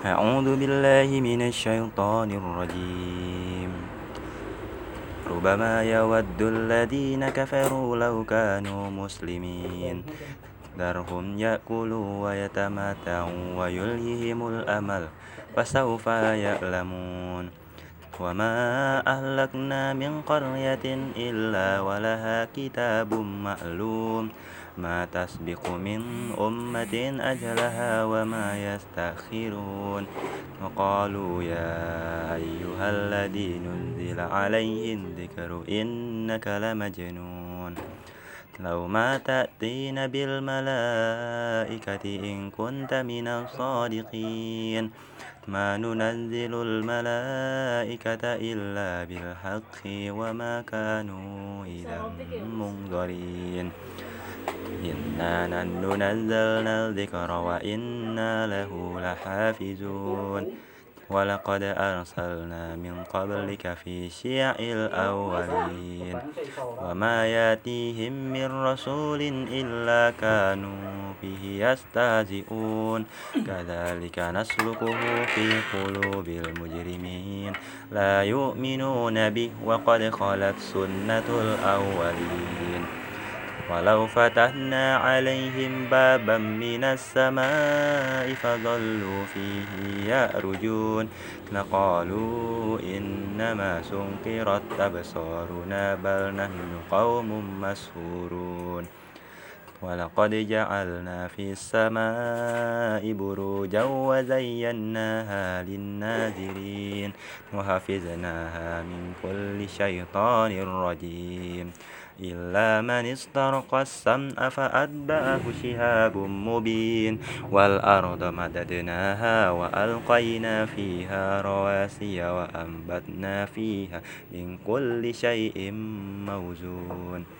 أعوذ بالله من الشيطان الرجيم. ربما يود الذين كفروا لو كانوا مسلمين. ذرهم يأكلوا ويتمتعوا ويلههم الأمل فسوف يعلمون. وما أهلكنا من قرية إلا ولها كتاب معلوم ما تسبق من أمة أجلها وما يستأخرون. وقالوا يا أيها الذي نزل عليه الذكر إنك لمجنون. لو ما تأتين بالملائكة إن كنت من الصادقين. ما ننزل الملائكة إلا بالحق وما كانوا إذا منظرين. إنا نحن نزلنا الذكر وإنا له لحافظون ولقد أرسلنا من قبلك في شيع الأولين. وما يأتيهم من رسول إلا كانوا به يستهزئون. كذلك نسلكه في قلوب المجرمين. لا يؤمنون به وقد خلت سنة الأولين. ولو فتحنا عليهم بابا من السماء فظلوا فيه يأرجون. لقالوا إنما سنكرت أبصارنا بل نحن قوم مسهورون ولقد جعلنا في السماء بروجا وزيناها للناذرين وحفظناها من كل شيطان رجيم. إلا من استرق السمع فأتبعه شهاب مبين. والأرض مددناها وألقينا فيها رواسي وأنبتنا فيها من كل شيء موزون.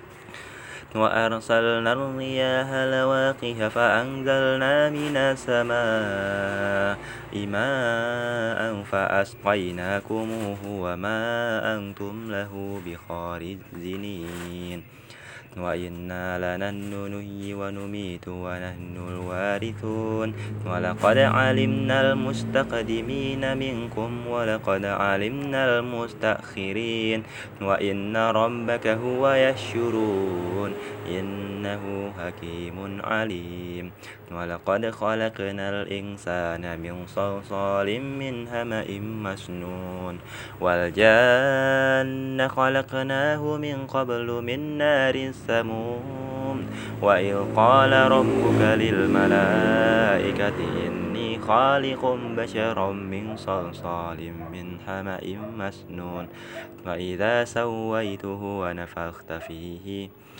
وأرسلنا الرياح لواقح فأنزلنا من السماء ماء فأسقيناكموه وما أنتم له بخارجين. وإنا لنحن نحيي ونميت ونحن الوارثون. ولقد علمنا المستقدمين منكم ولقد علمنا المستأخرين. وإن ربك هو يشرون إنه حكيم عليم. ولقد خلقنا الإنسان من صلصال من همأ مسنون. والجان خلقناه من قبل من نار السموم وإذ قال ربك للملائكة إني خالق بشرا من صلصال من حمأ مسنون. فإذا سويته ونفخت فيه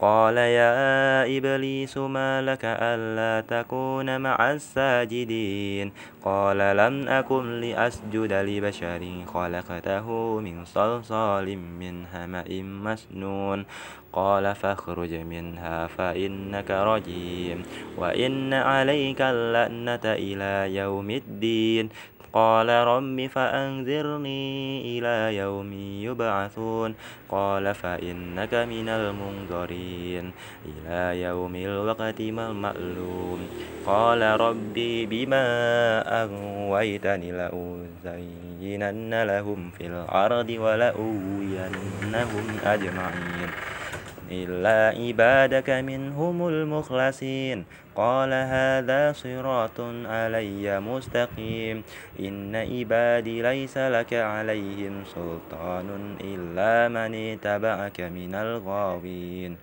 قال يا إبليس ما لك ألا تكون مع الساجدين؟ قال لم أكن لأسجد لبشر خلقته من صلصال من همأ مسنون. قال فاخرج منها فإنك رجيم. وإن عليك اللعنة إلى يوم الدين. قال رب فأنذرني إلى يوم يبعثون. قال فإنك من المنظرين إلى يوم الوقت المعلوم قال ربي بما أغويتني لأزينن لهم في الأرض ولأوينهم أجمعين. إلا عبادك منهم المخلصين. قال هذا صراط علي مستقيم. إن عبادي ليس لك عليهم سلطان إلا من اتبعك من الغاوين.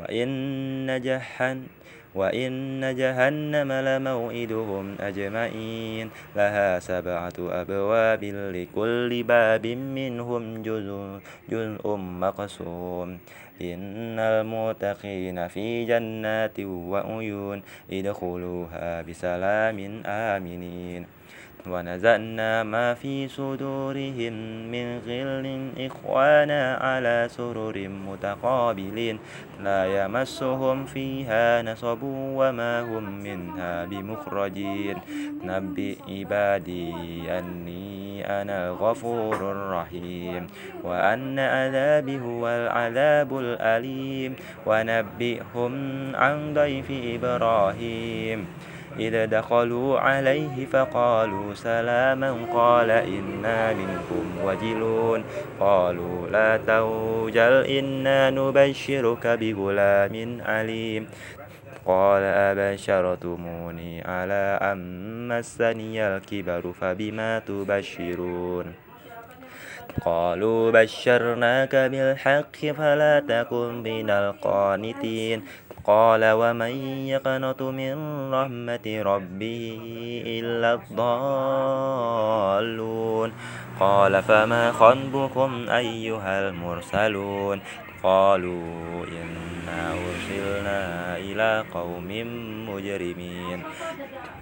وإن جهنم وإن جهنم لموئدهم أجمعين. لها سبعة أبواب لكل باب منهم جزء, جزء مقسوم. إن المتقين في جنات وعيون ادخلوها بسلام آمنين. ونزعنا ما في صدورهم من غل إخوانا على سرر متقابلين. لا يمسهم فيها نصب وما هم منها بمخرجين. نبئ عبادي أني أنا الغفور الرحيم. وأن عذابي هو العذاب الأليم. ونبئهم عن ضيف إبراهيم. إذا دخلوا عليه فقالوا سلاما قال إنا منكم وجلون قالوا لا توجل إنا نبشرك بغلام عليم قال أبشرتموني على أن مسني الكبر فبما تبشرون قالوا بشرناك بالحق فلا تكن من القانتين قال ومن يقنط من رحمة ربه إلا الضالون قال فما خنبكم أيها المرسلون قالوا إنا أرسلنا إلى قوم مجرمين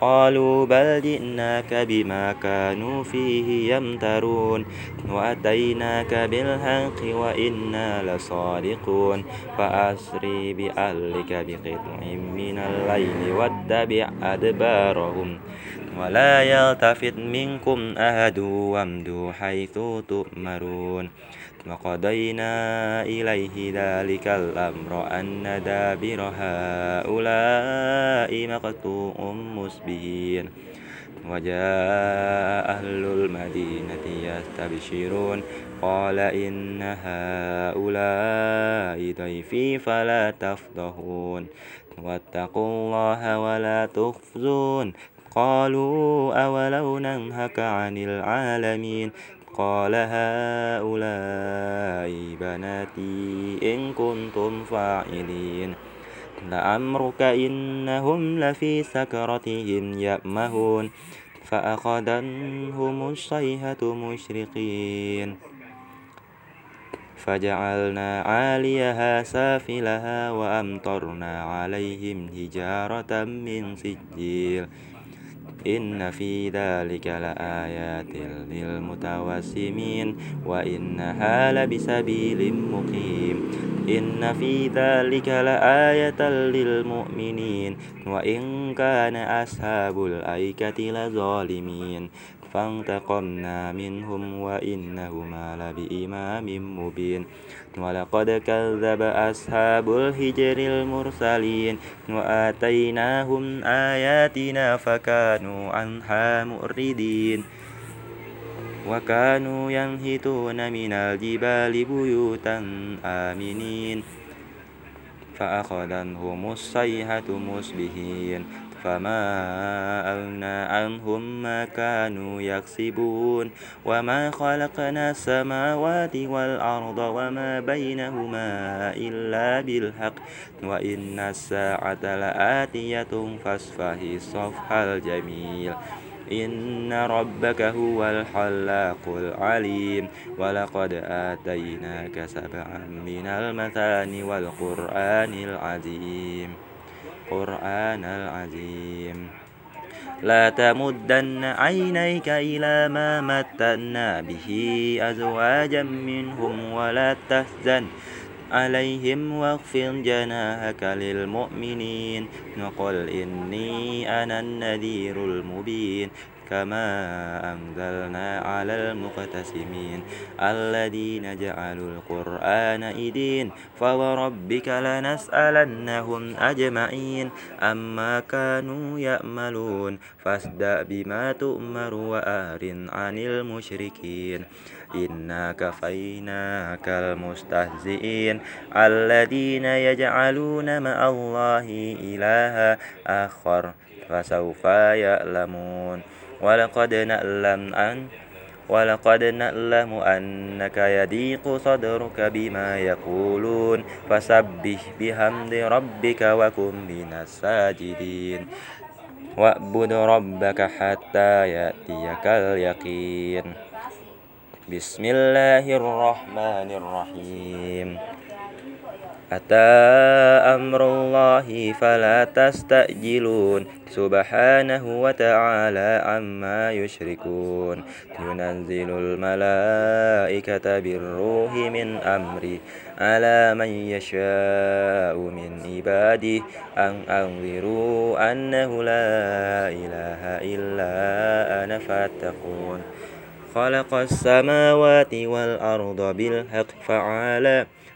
قالوا بل جئناك بما كانوا فيه يمترون. وأتيناك بالحق وإنا لصادقون. فأسري بأهلك بقطع من الليل واتبع أدبارهم. ولا يلتفت منكم أحد وامدوا حيث تؤمرون. وقضينا إليه ذلك الأمر أن دابر هؤلاء مقطوع مسبين وجاء أهل المدينة يستبشرون. قال إن هؤلاء ضيفي فلا تفضحون. واتقوا الله ولا تخزون. قالوا أولو ننهك عن العالمين. قال هؤلاء بناتي إن كنتم فاعلين. لأمرك إنهم لفي سكرتهم يأمهون. فأخذنهم الصيحة مشرقين. فجعلنا عاليها سافلها وأمطرنا عليهم حجارة من سجيل. إن في ذلك لآيات للمتوسمين وإنها لبسبيل مقيم. إن في ذلك لآية للمؤمنين وإن كان أصحاب الأيكة لظالمين. فانتقمنا منهم وإنهما لبإمام مبين. ولقد كذب أصحاب الهجر المرسلين وآتيناهم آياتنا فكانوا عنها مؤردين وكانوا ينهتون من الجبال بيوتا آمنين فأخذنهم الصيحة مصبحين فما أغنى عنهم ما كانوا يكسبون وما خلقنا السماوات والأرض وما بينهما إلا بالحق وإن الساعة لآتية فاصفه الصفح الجميل إن ربك هو الحلاق العليم ولقد آتيناك سبعا من المثاني والقرآن العظيم القرآن العظيم. لا تمدن عينيك إلى ما متنا به أزواجا منهم ولا تحزن عليهم واغفر جناحك للمؤمنين. وقل إني أنا النذير المبين. كما أنزلنا على المقتسمين الذين جعلوا القرآن إدين فوربك لنسألنهم أجمعين أما كانوا يأملون فاصدأ بما تؤمر وأهر عن المشركين إنا كفيناك المستهزئين الذين يجعلون مع الله إلها آخر فسوف يعلمون ولقد نعلم أن ولقد نعلم أنك يضيق صدرك بما يقولون فسبح بحمد ربك وكن من الساجدين. واعبد ربك حتى يأتيك اليقين. بسم الله الرحمن الرحيم. أتى أمر الله فلا تستأجلون سبحانه وتعالى عما يشركون. ينزل الملائكة بالروح من أمره. على من يشاء من عباده؟ أن أنذروا أنه لا إله إلا أنا فاتقون. خلق السماوات والأرض بالحق فعالى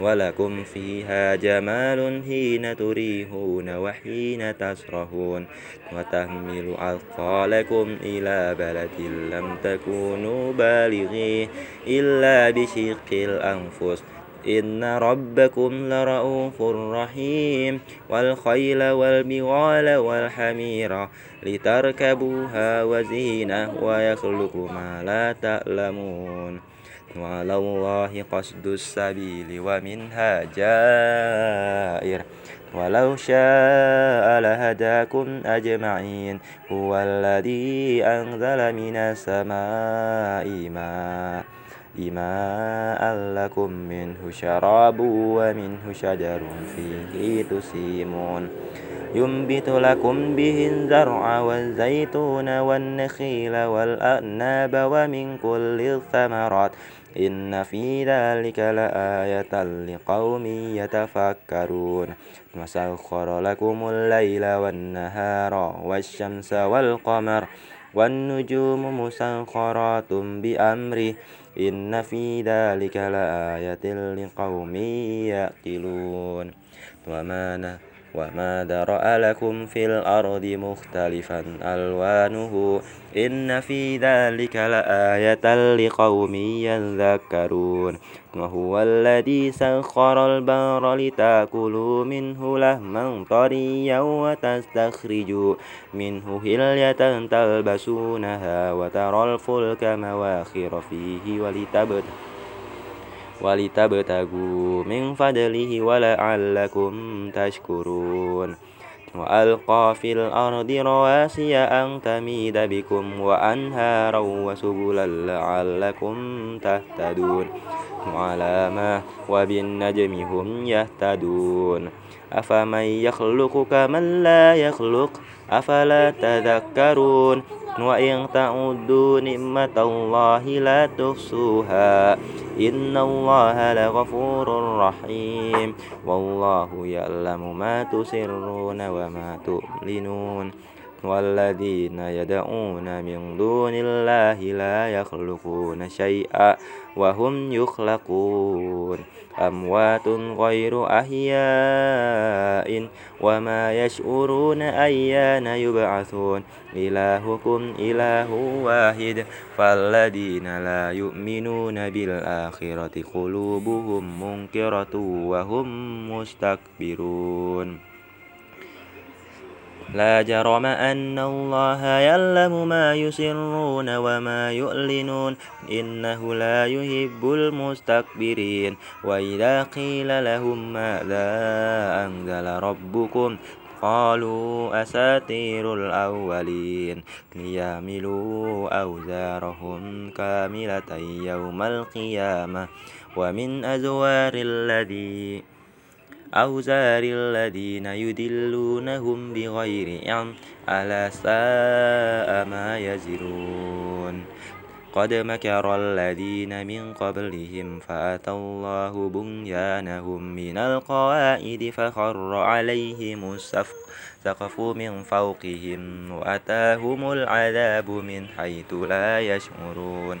ولكم فيها جمال حين تريحون وحين تسرحون وتحمل أثقالكم إلى بلد لم تكونوا بالغيه إلا بشق الأنفس. إن ربكم لرؤوف رحيم والخيل والبغال والحمير لتركبوها وزينة ويخلق ما لا تعلمون وعلى الله قصد السبيل ومنها جائر. ولو شاء لهداكم أجمعين. هو الذي أنزل من السماء ماء. ماء لكم منه شراب ومنه شجر فيه تسيمون. ينبت لكم به الزرع والزيتون والنخيل والأعناب ومن كل الثمرات. إن في ذلك لآية لقوم يتفكرون وسخر لكم الليل والنهار والشمس والقمر والنجوم مسخرات بأمره إن في ذلك لآية لقوم يأكلون وما نه وما ذرأ لكم في الأرض مختلفا ألوانه إن في ذلك لآية لقوم يذكرون وهو الذي سخر البحر لتأكلوا منه لهما طريا وتستخرجوا منه هلية تلبسونها وترى الفلك مواخر فيه ولتبتغوا ولتبتغوا من فضله ولعلكم تشكرون. وألقى في الأرض رواسي أن تميد بكم وأنهارا وسبلا لعلكم تهتدون. وعلامة وبالنجم هم يهتدون. أفمن يخلق كمن لا يخلق؟ أفلا تذكرون؟ وإن تعدوا نعمة الله لا تحصوها. إن الله لغفور رحيم. والله يعلم ما تسرون وما تعلنون والذين يدعون من دون الله لا يخلقون شيئا وهم يخلقون. أموات غير أحياء وما يشعرون أيان يبعثون. إلهكم إله واحد. فالذين لا يؤمنون بالآخرة قلوبهم منكرة وهم مستكبرون. لا جرم أن الله يعلم ما يسرون وما يعلنون إنه لا يحب المستكبرين. وإذا قيل لهم ماذا أنزل ربكم قالوا أساطير الأولين. ليعملوا أوزارهم كاملة يوم القيامة. ومن أزوار الذي أوزار الذين يدلونهم بغير علم ألا ساء ما يزرون. قد مكر الذين من قبلهم فأتى الله بنيانهم من القواعد فخر عليهم السقف من فوقهم وأتاهم العذاب من حيث لا يشعرون.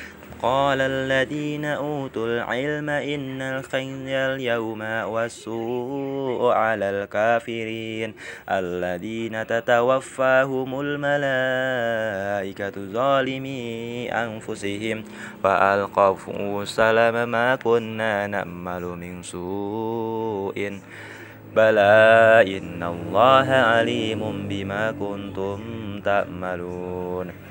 قال الذين أوتوا العلم إن الخزي اليوم والسوء على الكافرين الذين تتوفاهم الملائكة ظالمي أنفسهم فألقوا السلام ما كنا نأمل من سوء بلى إن الله عليم بما كنتم تأملون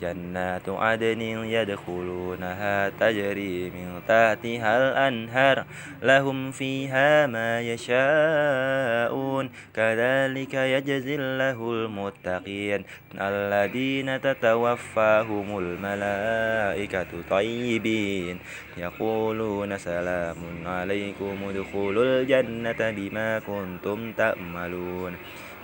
جنات عدن يدخلونها تجري من تحتها الأنهار لهم فيها ما يشاءون. كذلك يجزي الله المتقين. الذين تتوفاهم الملائكة طيبين. يقولون سلام عليكم ادخلوا الجنة بما كنتم تأملون.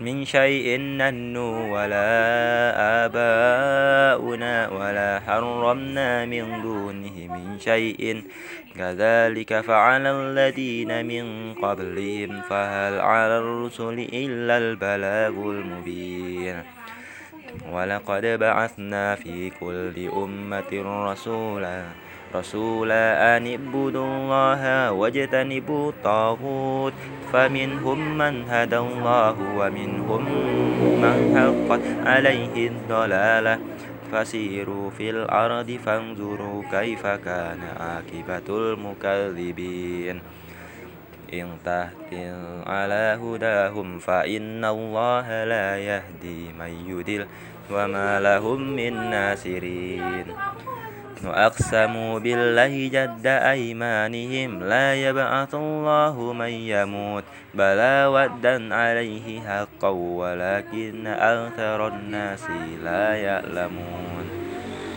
من شيء نحن ولا آباؤنا ولا حرمنا من دونه من شيء. كذلك فعل الذين من قبلهم فهل على الرسل إلا البلاغ المبين. ولقد بعثنا في كل أمة رسولا رسولا أن اعبدوا الله واجتنبوا الطاغوت فمنهم من هدى الله ومنهم من حقت عليه الضلالة. فسيروا في الأرض فانظروا كيف كان عاقبة المكذبين. إن تهتم على هداهم فإن الله لا يهدي من يدل وما لهم من ناصرين. وأقسموا بالله جد أيمانهم لا يبعث الله من يموت بلى ودا عليه حقا ولكن أكثر الناس لا يعلمون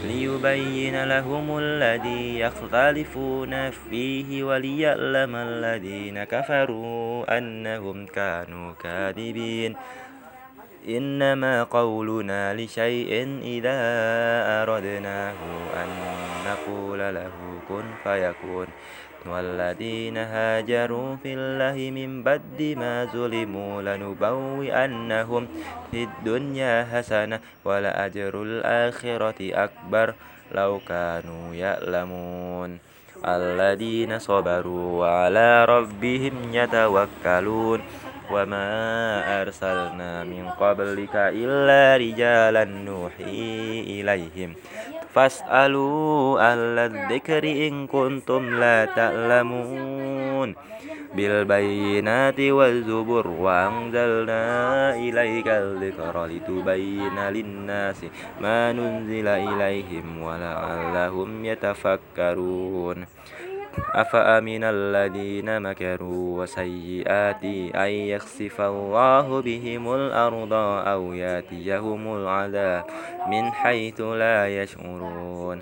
ليبين لهم الذي يختلفون فيه وليعلم الذين كفروا أنهم كانوا كاذبين إنما قولنا لشيء إذا أردناه أن نقول له كن فيكون. والذين هاجروا في الله من بعد ما ظلموا لنبوئنهم في الدنيا حسنة ولأجر الآخرة أكبر لو كانوا يعلمون. الذين صبروا وعلى ربهم يتوكلون. وما أرسلنا من قبلك إلا رجالا نوحي إليهم فاسألوا أهل الذكر إن كنتم لا تعلمون بالبينات والزبر وأنزلنا إليك الذكر لتبين للناس ما ننزل إليهم ولعلهم يتفكرون أفأمن الذين مكروا وسيئات أن يخسف الله بهم الأرض أو يأتيهم العذاب من حيث لا يشعرون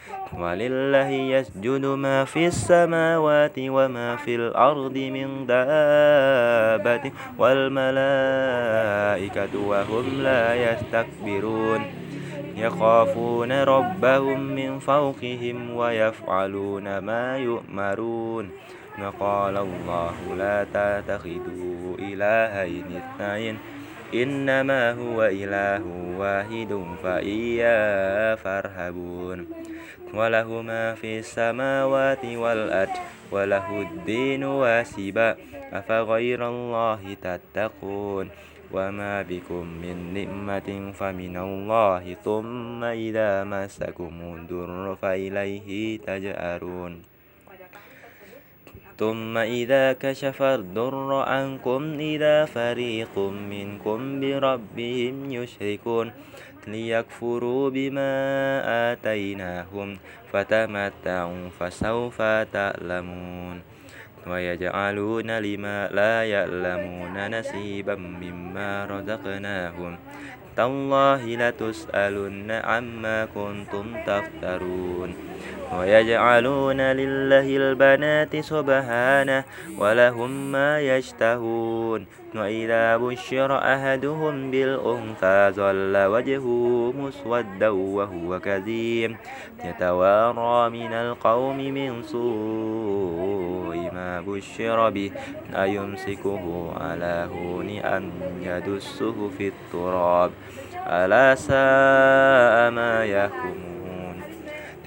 ولله يسجد ما في السماوات وما في الأرض من دابة والملائكة وهم لا يستكبرون. يخافون ربهم من فوقهم ويفعلون ما يؤمرون. وقال الله لا تتخذوا إلهين اثنين. إنما هو إله واحد فإياه فارهبون. وله ما في السماوات والأرض وله الدين واسبا. أفغير الله تتقون؟ وما بكم من نعمة فمن الله. ثم إذا مسكم الضر فإليه تجأرون. ثم إذا كشف الضر عنكم إذا فريق منكم بربهم يشركون. ليكفروا بما آتيناهم فتمتعوا فسوف تعلمون ويجعلون لما لا يعلمون نسيبا مما رزقناهم تالله لتسألن عما كنتم تفترون ويجعلون لله البنات سبحانه ولهم ما يشتهون وإذا بشر أحدهم بالأنثى ظل وجهه مسودا وهو كذيم يتوارى من القوم من سوء ما بشر به أيمسكه على هون أم يدسه في التراب ألا ساء ما يحكمون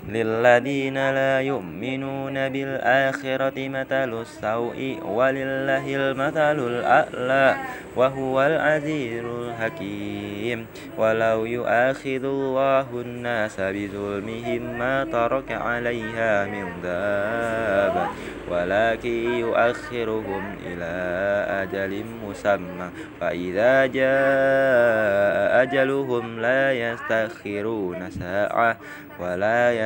للذين لا يؤمنون بالآخرة مثل السوء ولله المثل الأعلى وهو العزيز الحكيم. ولو يؤاخذ الله الناس بظلمهم ما ترك عليها من دابة ولكن يؤخرهم إلى أجل مسمى. فإذا جاء أجلهم لا يستخرون ساعة ولا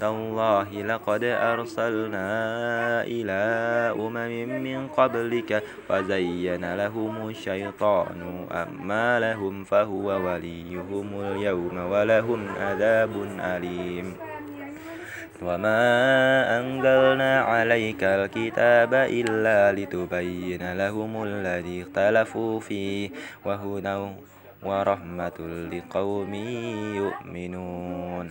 تالله لقد أرسلنا إلى أمم من قبلك فزين لهم الشيطان أعمالهم فهو وليهم اليوم ولهم عذاب أليم. وما أنزلنا عليك الكتاب إلا لتبين لهم الذي اختلفوا فيه وهدى ورحمة لقوم يؤمنون.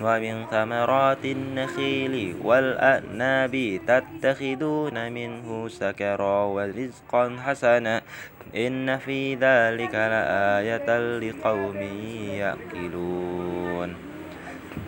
ومن ثمرات النخيل والأعناب تتخذون منه سكرا ورزقا حسنا. إن في ذلك لآية لقوم يأكلون.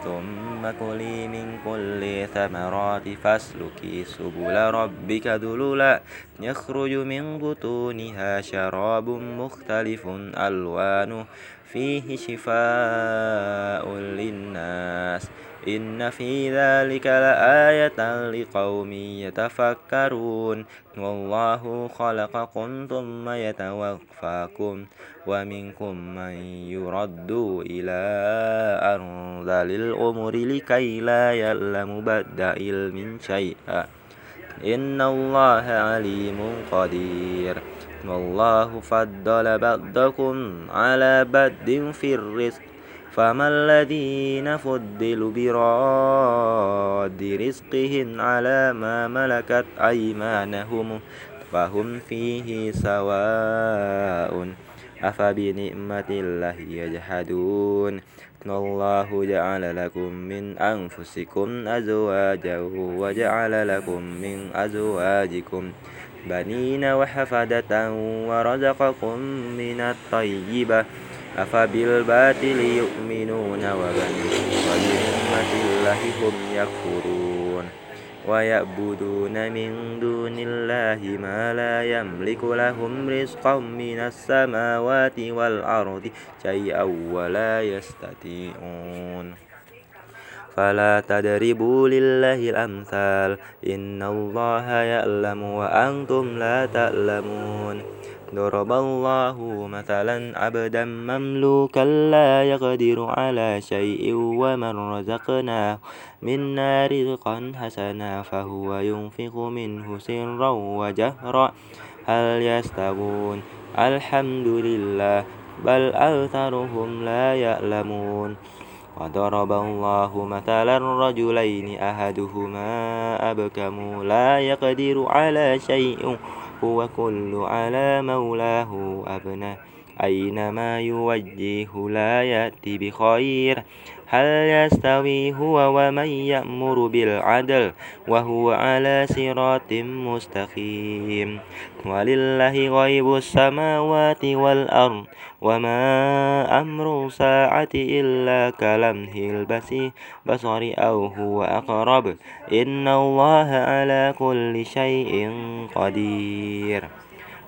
ثم كلي من كل ثمرات فاسلكي سبل ربك ذللا. يخرج من بطونها شراب مختلف ألوانه. فيه شفاء للناس. إن في ذلك لآية لقوم يتفكرون. والله خلقكم ثم يتوفاكم. ومنكم من يرد إلى أرض الأمور لكي لا يعلم بعد علم شيئا. إن الله عليم قدير. والله فضل بعضكم على بعض في الرزق فما الذين فضلوا براد رزقهم على ما ملكت أيمانهم؟ فهم فيه سواء أفبنعمة الله يجحدون؟ والله جعل لكم من أنفسكم أزواجا وجعل لكم من أزواجكم بنين وحفدة ورزقكم من الطيبة أفبالباطل يؤمنون وبنعمة الله هم يكفرون ويعبدون من دون الله ما لا يملك لهم رزقا من السماوات والأرض شيئا ولا يستطيعون فلا تضربوا لله الأمثال. إن الله يعلم وأنتم لا تعلمون. ضرب الله مثلا عبدا مملوكا لا يقدر على شيء ومن رزقناه منا رزقا حسنا فهو ينفق منه سرا وجهرا. هل يستوون؟ الحمد لله بل أكثرهم لا يعلمون. وضرب الله مثلا رجلين أحدهما أبكم لا يقدر على شيء هو كل على مولاه أبنى أينما يوجه لا يأتي بخير؟ هل يستوي هو ومن يأمر بالعدل وهو على صراط مستقيم؟ ولله غيب السماوات والأرض وما أمر ساعة إلا كلمه البصر أو هو أقرب. إن الله على كل شيء قدير.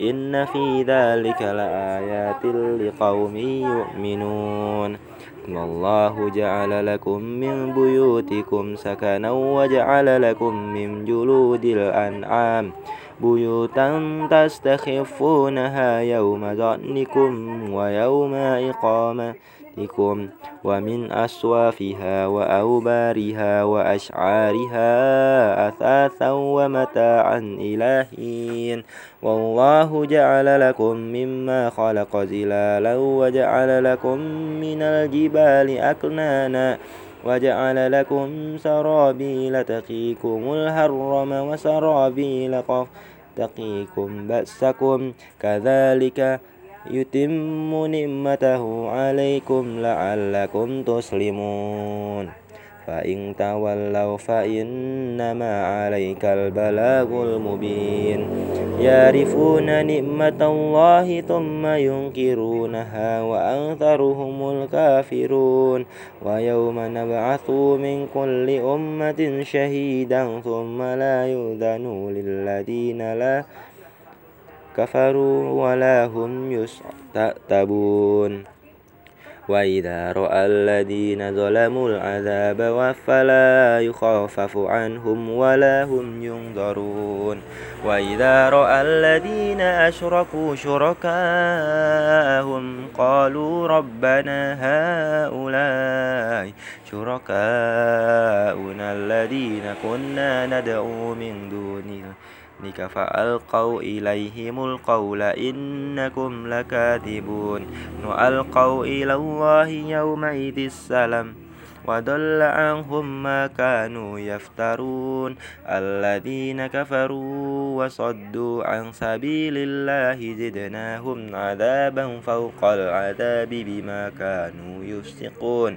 إن في ذلك لآيات لقوم يؤمنون. والله جعل لكم من بيوتكم سكنا وجعل لكم من جلود الأنعام بيوتا تستخفونها يوم ظنكم ويوم إقامة. أنفسكم ومن أصوافها وأوبارها وأشعارها أثاثا ومتاعا إلى حين. والله جعل لكم مما خلق زلالا وجعل لكم من الجبال أكنانا وجعل لكم سرابيل تقيكم الهرم وسرابيل تقيكم بأسكم. كذلك يتم نعمته عليكم لعلكم تسلمون فإن تولوا فإنما عليك البلاغ المبين يعرفون نعمة الله ثم ينكرونها وأكثرهم الكافرون ويوم نبعث من كل أمة شهيدا ثم لا يؤذن للذين لا كفروا ولا هم يستعتبون وإذا رأى الذين ظلموا العذاب فلا يخفف عنهم ولا هم ينظرون. وإذا رأى الذين أشركوا شركاءهم قالوا ربنا هؤلاء شركاؤنا الذين كنا ندعو من دونه ربك فألقوا إليهم القول إنكم لكاذبون. وألقوا إلى الله يومئذ السلام وضل عنهم ما كانوا يفترون. الذين كفروا وصدوا عن سبيل الله زدناهم عذابا فوق العذاب بما كانوا يفسقون.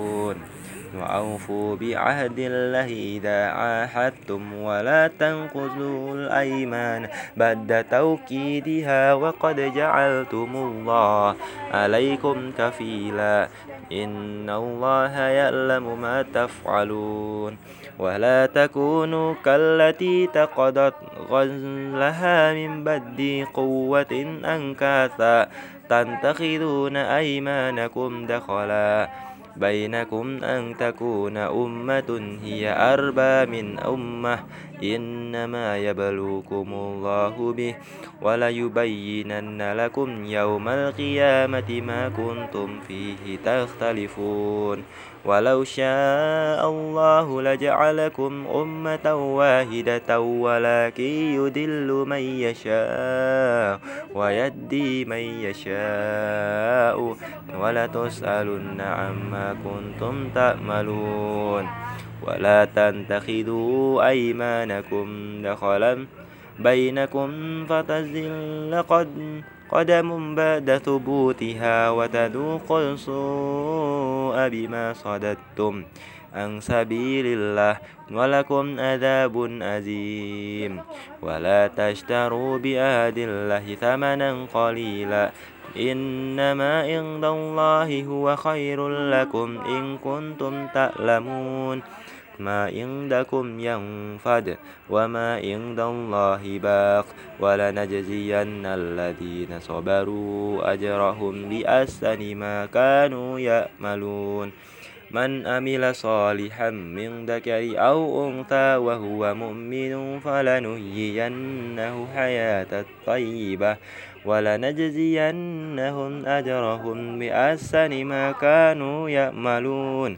وأوفوا بعهد الله إذا عاهدتم ولا تنقضوا الأيمان بعد توكيدها وقد جعلتم الله عليكم كفيلا إن الله يعلم ما تفعلون. ولا تكونوا كالتي تقضت غزلها من بدي قوة أنكاثا. تتخذون أيمانكم دخلا. بينكم أن تكون أمة هي أربى من أمة. إنما يبلوكم الله به وليبينن لكم يوم القيامة ما كنتم فيه تختلفون. ولو شاء الله لجعلكم أمة واحدة ولكن يدل من يشاء ويدي من يشاء ولتسألن عما كنتم تأملون. ولا تنتخذوا أيمانكم دخلا بينكم فتزل قد قدم بعد ثبوتها وتذوق السوء بما صددتم عن سبيل الله ولكم عذاب أزيم ولا تشتروا بآد الله ثمنا قليلا. إنما عند الله هو خير لكم إن كنتم تعلمون. ما عندكم ينفد وما عند الله باق. ولنجزين الذين صبروا أجرهم بأحسن ما كانوا يأملون من أمل صالحا من ذكر أو أنثى وهو مؤمن فلنحيينه حياة طيبة. ولنجزينهم أجرهم بأحسن ما كانوا يأملون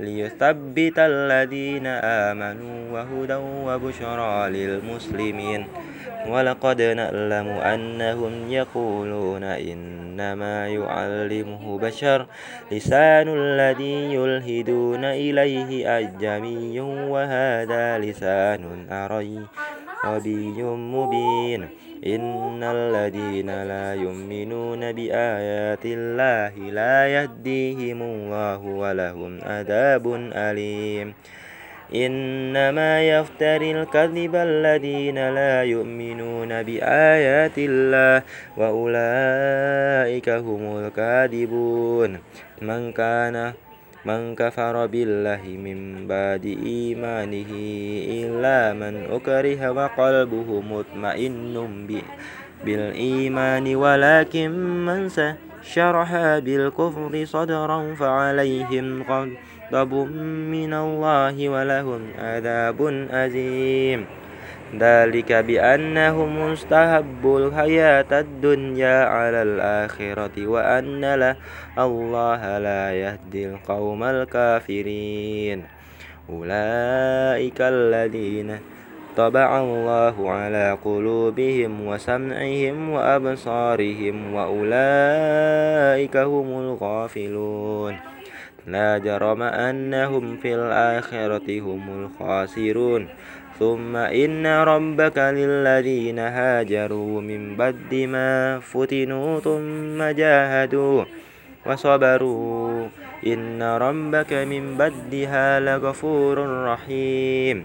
ليثبت الذين آمنوا وهدى وبشرى للمسلمين. ولقد نعلم أنهم يقولون إنما يعلمه بشر لسان الذي يلهدون إليه أجمي وهذا لسان عربي مبين. إن الذين لا يؤمنون بآيات الله لا يهديهم الله ولهم عذاب أليم. إنما يفتري الكذب الذين لا يؤمنون بآيات الله وأولئك هم الكاذبون. من كان من كفر بالله من بعد إيمانه إلا من أكره وقلبه مطمئن بالإيمان ولكن من شرح بالكفر صدرا فعليهم غضب من الله ولهم عذاب أزيم ذلك بأنهم مستحبوا الحياة الدنيا على الآخرة وأن الله لا يهدي القوم الكافرين. أولئك الذين طبع الله على قلوبهم وسمعهم وأبصارهم وأولئك هم الغافلون. لا جرم أنهم في الآخرة هم الخاسرون. ثم إن ربك للذين هاجروا من بعد ما فتنوا ثم جاهدوا وصبروا. إن ربك من بدها لغفور رحيم.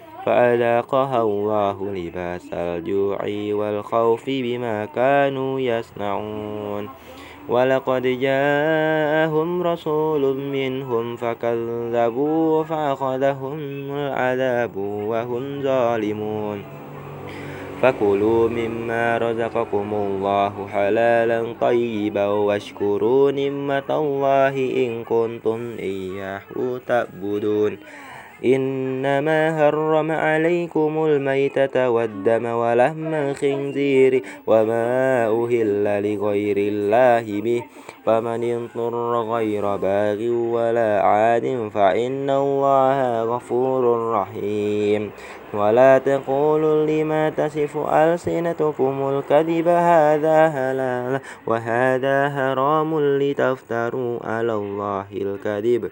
فأذاقها الله لباس الجوع والخوف بما كانوا يصنعون. ولقد جاءهم رسول منهم فكذبوا فأخذهم العذاب وهم ظالمون. فكلوا مما رزقكم الله حلالا طيبا واشكروا نعمة الله إن كنتم إياه تعبدون. إنما حرم عليكم الميتة والدم ولحم الخنزير وما أهل لغير الله به. فمن اضطر غير باغ ولا عاد فإن الله غفور رحيم. ولا تقولوا لما تصف ألسنتكم الكذب هذا حلال وهذا حرام لتفتروا على الله الكذب.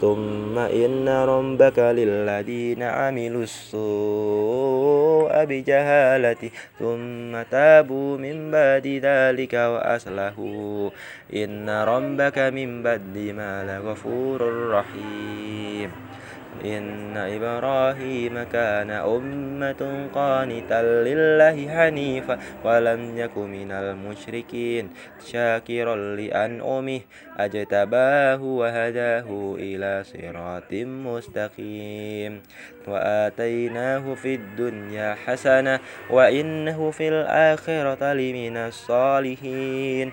ثم إن ربك للذين عملوا السوء بجهالة ثم تابوا من بعد ذلك وأصلحوا. إن ربك من بعد ما لغفور رحيم. إن إبراهيم كان أمة قانتا لله حنيفا ولم يك من المشركين شاكرا لأنعمه. أجتباه وهداه إلى صراط مستقيم. وآتيناه في الدنيا حسنة وإنه في الآخرة لمن الصالحين.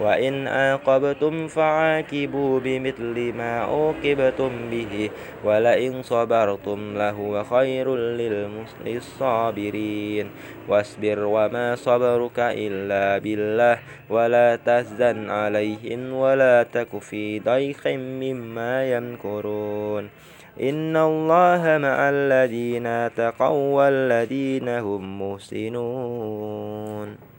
وإن عاقبتم فعاقبوا بمثل ما عوقبتم به ولئن صبرتم لهو خير للصابرين واصبر وما صبرك إلا بالله ولا تحزن عليهم ولا تك في ضيق مما يمكرون. إن الله مع الذين تقوى الذين هم محسنون.